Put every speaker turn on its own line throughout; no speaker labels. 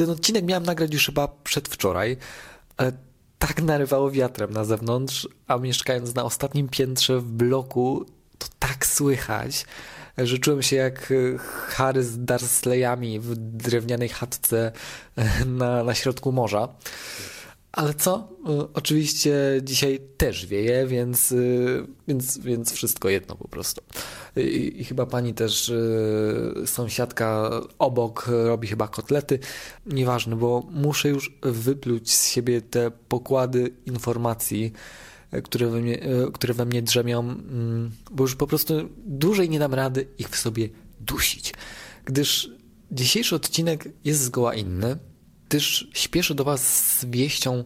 ten odcinek miałem nagrać już chyba przedwczoraj, ale tak narywało wiatrem na zewnątrz, a mieszkając na ostatnim piętrze w bloku, to tak słychać, że czułem się jak Harry z Darsleyami w drewnianej chatce na, na środku morza. Ale co? Y, oczywiście dzisiaj też wieje, więc, y, więc, więc wszystko jedno po prostu. I, I, chyba pani też, y, sąsiadka obok robi chyba kotlety. Nieważne, bo muszę już wypluć z siebie te pokłady informacji, które we mnie, które we mnie drzemią, mm, bo już po prostu dłużej nie dam rady ich w sobie dusić. Gdyż dzisiejszy odcinek jest zgoła inny gdyż śpieszę do Was z wieścią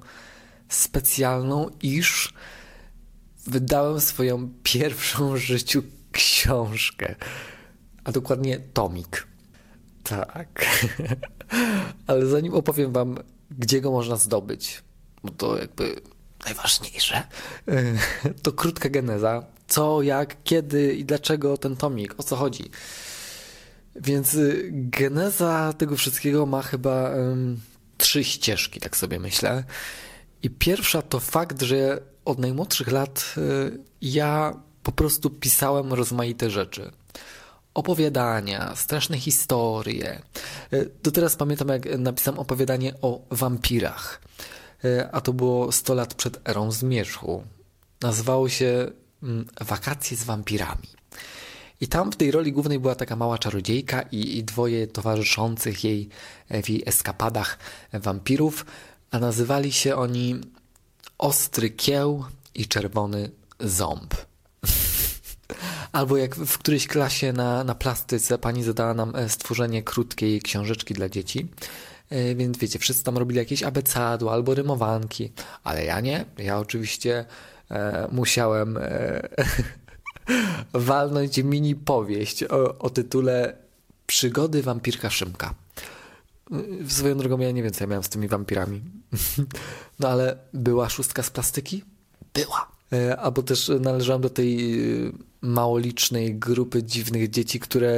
specjalną, iż wydałem swoją pierwszą w życiu książkę, a dokładnie tomik. Tak. Ale zanim opowiem Wam, gdzie go można zdobyć, bo to jakby najważniejsze, to krótka geneza. Co, jak, kiedy i dlaczego ten tomik, o co chodzi. Więc y, geneza tego wszystkiego ma chyba um, trzy ścieżki, tak sobie myślę. I pierwsza to fakt, że od najmłodszych lat y, ja po prostu pisałem rozmaite rzeczy. Opowiadania, straszne historie. Y, do teraz pamiętam, jak napisałem opowiadanie o wampirach. Y, a to było 100 lat przed erą zmierzchu. Nazywało się mm, Wakacje z wampirami. I tam w tej roli głównej była taka mała czarodziejka i, i dwoje towarzyszących jej w jej eskapadach wampirów, a nazywali się oni Ostry Kieł i Czerwony Ząb. Albo jak w którejś klasie na, na plastyce pani zadała nam e, stworzenie krótkiej książeczki dla dzieci. E, więc wiecie, wszyscy tam robili jakieś abecadło albo rymowanki, ale ja nie. Ja oczywiście e, musiałem e, walnąć mini powieść o, o tytule Przygody wampirka Szymka. Swoją drogą ja nie wiem, co ja miałem z tymi wampirami. No ale była szóstka z plastyki? Była. E, albo też należałem do tej e, małolicznej grupy dziwnych dzieci, które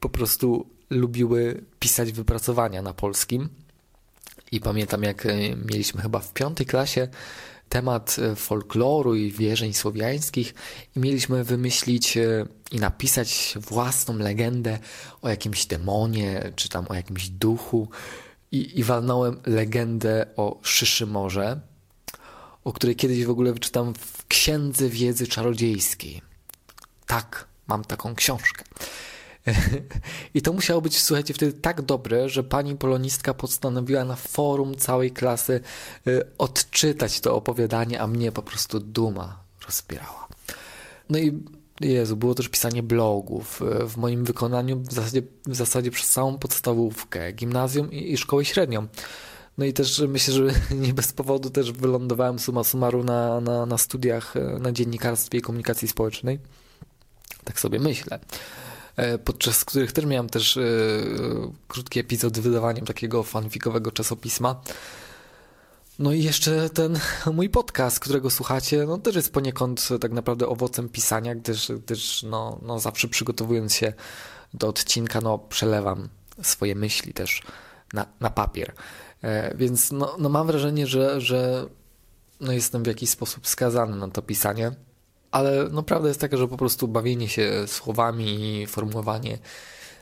po prostu lubiły pisać wypracowania na polskim. I pamiętam, jak e, mieliśmy chyba w piątej klasie temat e, folkloru i wierzeń słowiańskich i mieliśmy wymyślić e, i napisać własną legendę o jakimś demonie, czy tam o jakimś duchu. I, i walnąłem legendę o Szyszymorze, o której kiedyś w ogóle wyczytam w Księdze Wiedzy Czarodziejskiej. Tak, mam taką książkę. I to musiało być, słuchajcie, wtedy tak dobre, że pani polonistka postanowiła na forum całej klasy y, odczytać to opowiadanie, a mnie po prostu duma rozbierała. No i Jezu, było też pisanie blogów. Y, w moim wykonaniu w zasadzie, w zasadzie przez całą podstawówkę, gimnazjum i, i szkołę średnią. No i też myślę, że nie bez powodu też wylądowałem suma summarum na, na, na studiach y, na dziennikarstwie i komunikacji społecznej. Tak sobie myślę. E, podczas których też miałem też e, krótki epizod z wydawaniem takiego fanfikowego czasopisma. No i jeszcze ten mój podcast, którego słuchacie, no też jest poniekąd tak naprawdę owocem pisania, gdyż, gdyż no, no zawsze przygotowując się do odcinka, no przelewam swoje myśli też na, na papier. E, więc no, no mam wrażenie, że, że no jestem w jakiś sposób skazany na to pisanie ale no prawda jest taka, że po prostu bawienie się słowami i formułowanie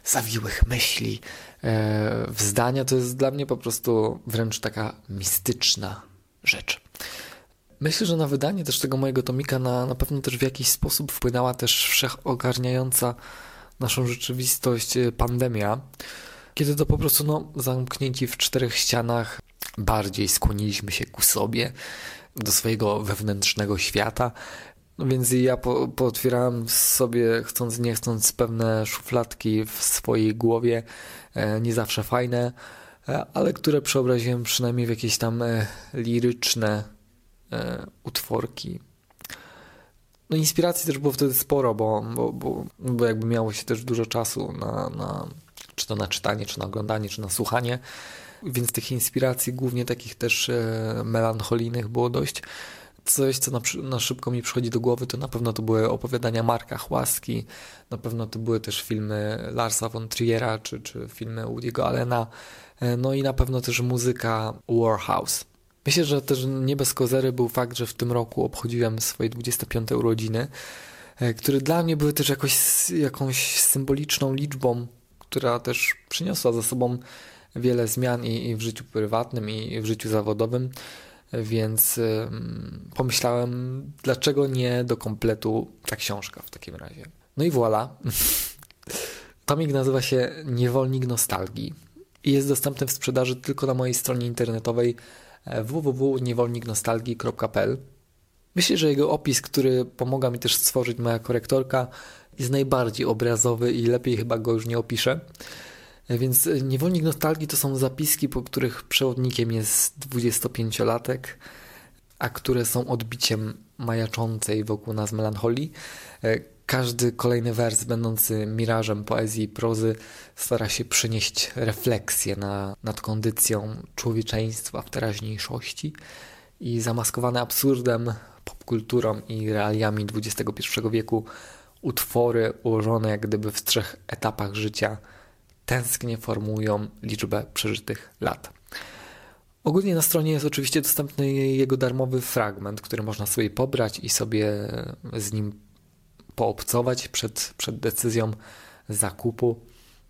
zawiłych myśli e, w zdania to jest dla mnie po prostu wręcz taka mistyczna rzecz. Myślę, że na wydanie też tego mojego tomika na, na pewno też w jakiś sposób wpłynęła też wszechogarniająca naszą rzeczywistość e, pandemia, kiedy to po prostu no, zamknięci w czterech ścianach bardziej skłoniliśmy się ku sobie, do swojego wewnętrznego świata, no więc ja po, pootwierałem sobie, chcąc nie chcąc, pewne szufladki w swojej głowie, e, nie zawsze fajne, e, ale które przeobraziłem przynajmniej w jakieś tam e, liryczne utworki. No inspiracji też było wtedy sporo, bo, bo, bo, bo jakby miało się też dużo czasu na, na, czy to na czytanie, czy na oglądanie, czy na słuchanie, więc tych inspiracji głównie takich też melancholijnych było dość. Coś, co na, na, szybko mi przychodzi do głowy, to na pewno to były opowiadania Marka Chłaski, na pewno to były też filmy Larsa von Triera, czy, czy filmy Woody'ego Allena, no i na pewno też muzyka Warhouse. Myślę, że też nie bez kozery był fakt, że w tym roku obchodziłem swoje 25 urodziny, które dla mnie były też jakoś, jakąś symboliczną liczbą, która też przyniosła za sobą wiele zmian i, i w życiu prywatnym, i w życiu zawodowym, więc pomyślałem, dlaczego nie do kompletu ta książka w takim razie. No i voilà. Tomik nazywa się Niewolnik Nostalgii i jest dostępny w sprzedaży tylko na mojej stronie internetowej e, www.niewolniknostalgii.pl. Myślę, że jego opis, który pomogła mi też stworzyć moja korektorka, jest najbardziej obrazowy i lepiej chyba go już nie opiszę. E, więc e, Niewolnik Nostalgii to są zapiski, po których przewodnikiem jest 25-latek, a które są odbiciem majaczącej wokół nas melancholii. Każdy kolejny wers, będący mirażem poezji i prozy, stara się przynieść refleksję na, nad kondycją człowieczeństwa w teraźniejszości i zamaskowane absurdem, popkulturą i realiami XXI wieku utwory ułożone jak gdyby w trzech etapach życia tęsknie formują liczbę przeżytych lat. Ogólnie na stronie jest oczywiście dostępny jego darmowy fragment, który można sobie pobrać i sobie z nim poobcować przed, przed decyzją zakupu.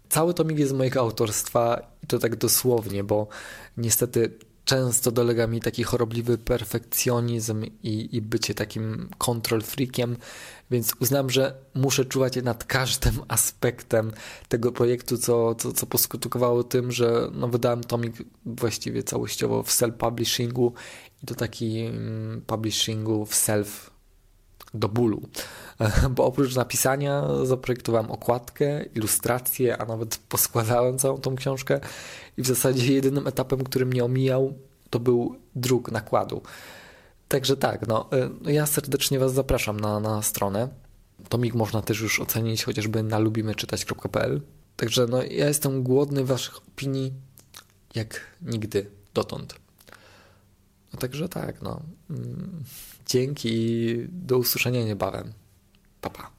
Cały tomik jest mojego autorstwa i to tak dosłownie, bo niestety często dolega mi taki chorobliwy perfekcjonizm i, i bycie takim control freakiem, więc uznałem, że muszę czuwać nad każdym aspektem tego projektu, co, co, co poskutkowało tym, że no, wydałem tomik właściwie całościowo w self-publishingu i to taki publishingu w self do bólu. Bo oprócz napisania zaprojektowałem okładkę, ilustrację, a nawet poskładałem całą tą książkę i w zasadzie jedynym etapem, który mnie omijał, to był druk nakładu. Także tak, no, y, ja serdecznie Was zapraszam na, na stronę. Tomik można też już ocenić chociażby na lubimyczytać.pl. Także no, ja jestem głodny Waszych opinii jak nigdy dotąd. No także tak, no. Mm, dzięki do usłyszenia niebawem. Pa, pa.